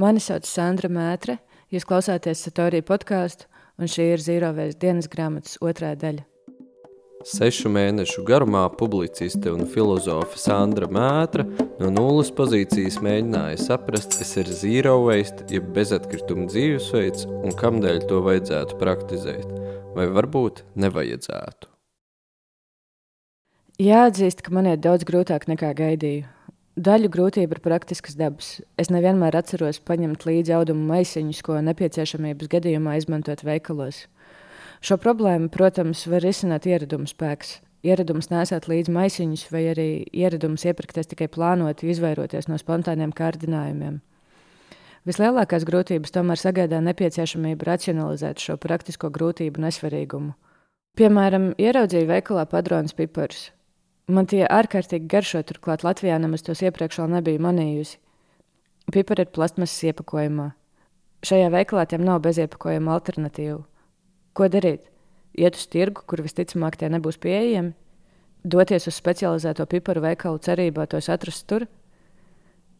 Mani sauc Sandra Mētre, jūs klausāties Satorija podkāstu, un šī ir Zīrovēs dienas grāmatas otrā daļa. Sešu mēnešu garumā publiciste un filozofe Sandra Mētra no nulles pozīcijas mēģināja saprast, kas ir zero waste, jeb bezatkrituma dzīvesveids un kamdēļ to vajadzētu praktizēt, vai varbūt nevajadzētu. Jāatzīst, ka man ir daudz grūtāk nekā gaidīju. Daļu grūtība ir praktiskas dabas. Es nevienmēr atceros paņemt līdzi audumu maisiņus, ko nepieciešamības gadījumā izmantot veikalos. Šo problēmu, protams, var risināt ieraduma spēks. Ieradums nesāt līdzi maisiņus, vai arī ieradums iepirkties tikai plānoti, izvairoties no spontāniem kārdinājumiem. Vislielākās grūtības tomēr sagādā nepieciešamība racionalizēt šo praktisko grūtību nesvarīgumu. Piemēram, ieraudzīju veikalā padronas piparus. Man tie ārkārtīgi garšo, turklāt Latvijā nemaz tos iepriekš vēl nebiju manījusi. Pipari ir plasmasas iepakojumā. Šajā veikalā tiem nav beziepakojuma alternatīvu. Ko darīt? Iet uz tirgu, kur visticamāk tie nebūs pieejami, doties uz specializēto piparu veikalu cerībā tos atrast tur.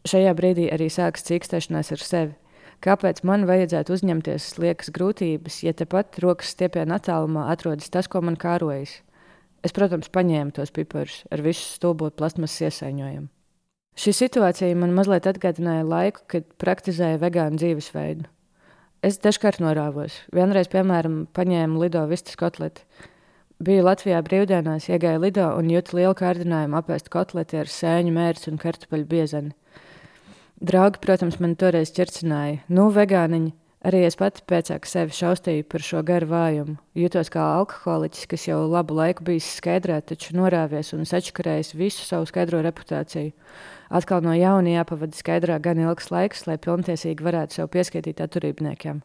Šajā brīdī arī sākas cīkstēšanās ar sevi. Kāpēc man vajadzētu uzņemties liekas grūtības, ja tepat rokas stiepienā attālumā atrodas tas, ko man kārojas? Es, protams, paņēmu tos piparus ar visu stulbo plasmasas iesaiņojumu. Šī situācija man mazliet atgādināja laiku, kad praktizēju vegānu dzīvesveidu. Es dažkārt norāvos. Vienreiz, piemēram, paņēmu lido vistas kotleti. Biju Latvijā brīvdienās, iegāju lido un jūtu lielu kārdinājumu apēst kotleti ar sēņu mērci un kartupeļu biezeni. Draugi, protams, man toreiz ķercināja, nu, vegāniņi, Arī es pati pēcāk sevi šaustīju par šo garu vājumu. Jutos kā alkoholiķis, kas jau labu laiku bijis skaidrā, taču norāvies un sačakarējis visu savu skaidro reputāciju. Atkal no jauna jāpavada skaidrā gan ilgs laiks, lai pilntiesīgi varētu sev pieskaitīt atturībniekiem.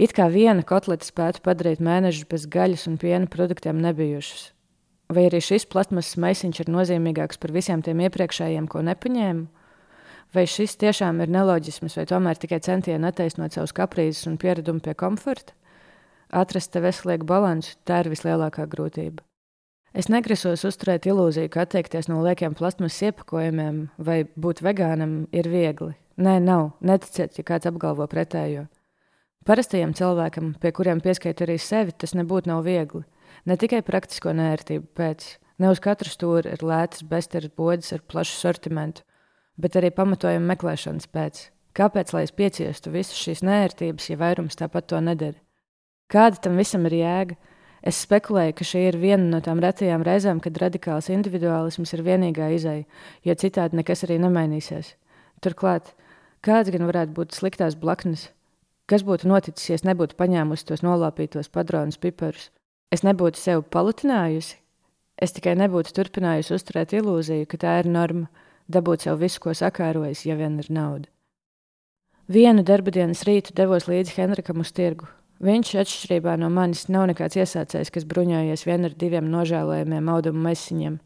It kā viena kotleta spētu padarīt mēnešus bez gaļas un piena produktiem nebijušas. Vai arī šis plasmasas maisiņš ir nozīmīgāks par visiem tiem iepriekšējiem, ko nepaņēmu? Vai šis tiešām ir neloģisms, vai tomēr tikai centieni attaisnot savus kaprīzes un pieradumu pie komforta? Atrast veselīgu balansu, tā ir vislielākā grūtība. Es negrasos uzturēt ilūziju, ka atteikties no liekiem plasmas iepakojumiem vai būt vegānam ir viegli. Nē, nav. Neticiet, ja kāds apgalvo pretējo. Parastajam cilvēkam, pie kuriem pieskait arī sevi, tas nebūtu nav viegli. Ne tikai praktisko nērtību pēc. Ne uz katru stūri ir lētas besteres bodas ar plašu sortimentu, bet arī pamatojumu meklēšanas pēc. Kāpēc lai es pieciestu visas šīs nērtības, ja vairums tāpat to nedara? Kāda tam visam ir jēga? Es spekulēju, ka šī ir viena no tām retajām reizēm, kad radikāls individuālisms ir vienīgā izēja, jo citādi nekas arī nemainīsies. Turklāt, kāds gan varētu būt sliktās blaknes? Kas būtu noticis, ja es nebūtu paņēmusi tos nolāpītos padronus piparus? Es nebūtu sevi palutinājusi, es tikai nebūtu turpinājusi uzturēt ilūziju, ka tā ir norma dabūt sev visu, ko sakārojas, ja vien ir nauda. Vienu darba dienas rītu devos līdzi Henrikam uz tirgu. Viņš, atšķirībā no manis, nav nekāds iesācējs, kas bruņojies vien ar diviem nožēlojumiem audumu maisiņiem.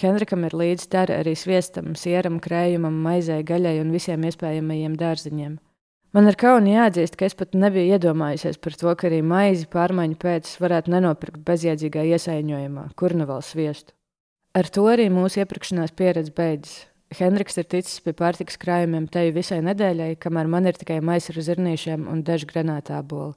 Henrikam ir līdzi dara arī sviestam, sieram, krējumam, maizei, gaļai un visiem iespējamajiem dārziņiem. Man ir kauni jāatzīst, ka es pat nebiju iedomājusies par to, ka arī maizi pārmaiņu pēc varētu nenopirkt bezjēdzīgā iesaiņojumā, kur nu vēl sviestu. Ar to arī mūsu iepirkšanās pieredze beidzas. Henriks ir ticis pie pārtikas krājumiem teju visai nedēļai, kamēr man ir tikai maisa ar zirnīšiem un daži granātāboli.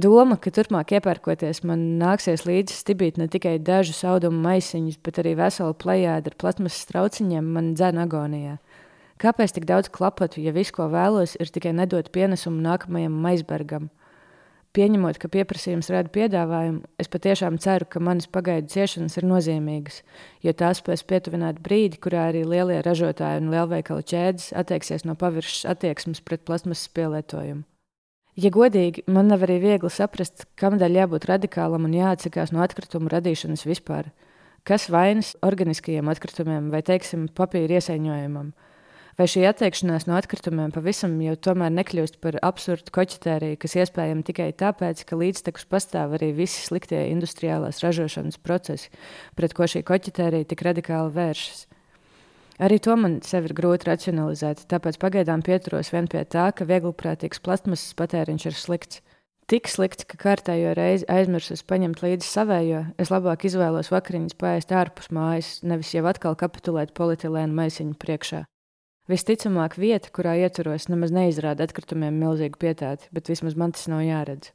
Doma, ka turpmāk iepērkoties, man nāksies līdzi stibīt ne tikai dažus audumu maisiņus, bet arī veselu plējādu ar plasmasas trauciņiem, man dzēna agonijā. Kāpēc tik daudz klapatu, ja viss, ko vēlos, ir tikai nedot pienesumu nākamajam maisbergam? Pieņemot, ka pieprasījums rada piedāvājumu, es patiešām ceru, ka manas pagaidu ciešanas ir nozīmīgas, jo tās spēs pietuvināt brīdi, kurā arī lielie ražotāji un lielveikalu ķēdes atteiksies no paviršas attieksmes pret plasmasas pielietojumu. Ja godīgi, man nav arī viegli saprast, kādēļ jābūt radikālam un jāatsakās no atkritumu radīšanas vispār. Kas vainas organiskajiem atkritumiem vai, teiksim, papīra iesaiņojumam? Vai šī atteikšanās no atkritumiem pavisam jau tomēr nekļūst par absurdu koķetēriju, kas iespējama tikai tāpēc, ka līdztekus pastāv arī visi sliktie industriālās ražošanas procesi, pret ko šī koķetērija tik radikāli vēršas? Arī to man sev ir grūti racionalizēt, tāpēc pagaidām pieturos vien pie tā, ka vieglprātīgs plasmasas patēriņš ir slikts. Tik slikts, ka kārtējo reizi aizmirsus paņemt līdzi savējo, es labāk izvēlos vakariņas paēst ārpus mājas, nevis jau atkal kapitulēt polietilēnu maisiņu priekšā. Visticamāk, vieta, kurā ieturos, nemaz neizrāda atkritumiem milzīgu pietāti, bet vismaz man tas nav jāredz.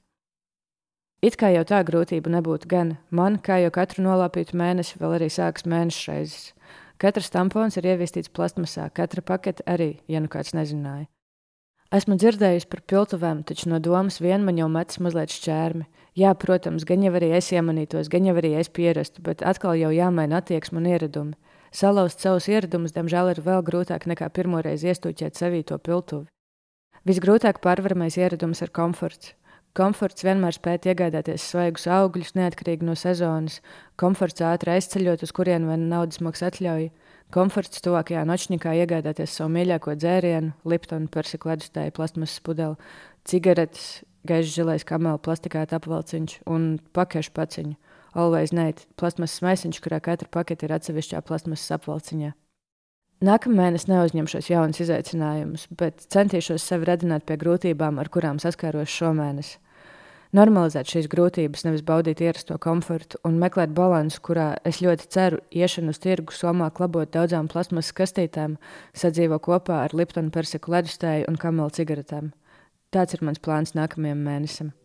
It kā jau tā grūtība nebūtu gan, man, kā jau katru nolāpītu mēnesi, vēl arī sākas mēneša reizes. Katrs tampons ir ieviestīts plastmasā, katra pakete arī, ja nu kāds nezināja. Esmu dzirdējusi par piltuvēm, taču no domas vien man jau metas mazliet šķērmi. Jā, protams, gan jau arī es iemanītos, gan jau arī es pierastu, bet atkal jau jāmaina attieksme un ieradumi. Salauzt savus ieradumus, diemžēl, ir vēl grūtāk nekā pirmoreiz iestūķēt sevī to piltuvi. Visgrūtāk pārvaramais ieradums ir komforts. Komforts vienmēr spēja iegādāties svaigus augļus, neatkarīgi no sezonas, komforts ātri aizceļot, uz kurien vien naudas maksas atļauj, komforts tuvākajā nočnikā iegādāties savu mīļāko dzērienu, Liptonu, persiku ledustēju, plastmasas pudeli, cigaretes, gaišs zilais kamela plastikāta apvalciņš un pakešu paciņu. Always Night plasmasas maisiņš, kurā katra pakete ir atsevišķā plasmasas apvalciņā. Nākamā mēnesī neuzņemšos jaunus izaicinājumus, bet centīšos sevi redzināt pie grūtībām, ar kurām saskāros šomēnes. Normalizēt šīs grūtības, nevis baudīt ierasto komfortu un meklēt balansu, kurā es ļoti ceru, iešana uz tirgu somā klabot daudzām plasmasas kastītēm, sadzīvo kopā ar Liptonu persiku ledustēju un kamelu cigaretēm. Tāds ir mans plāns nākamajam mēnesim.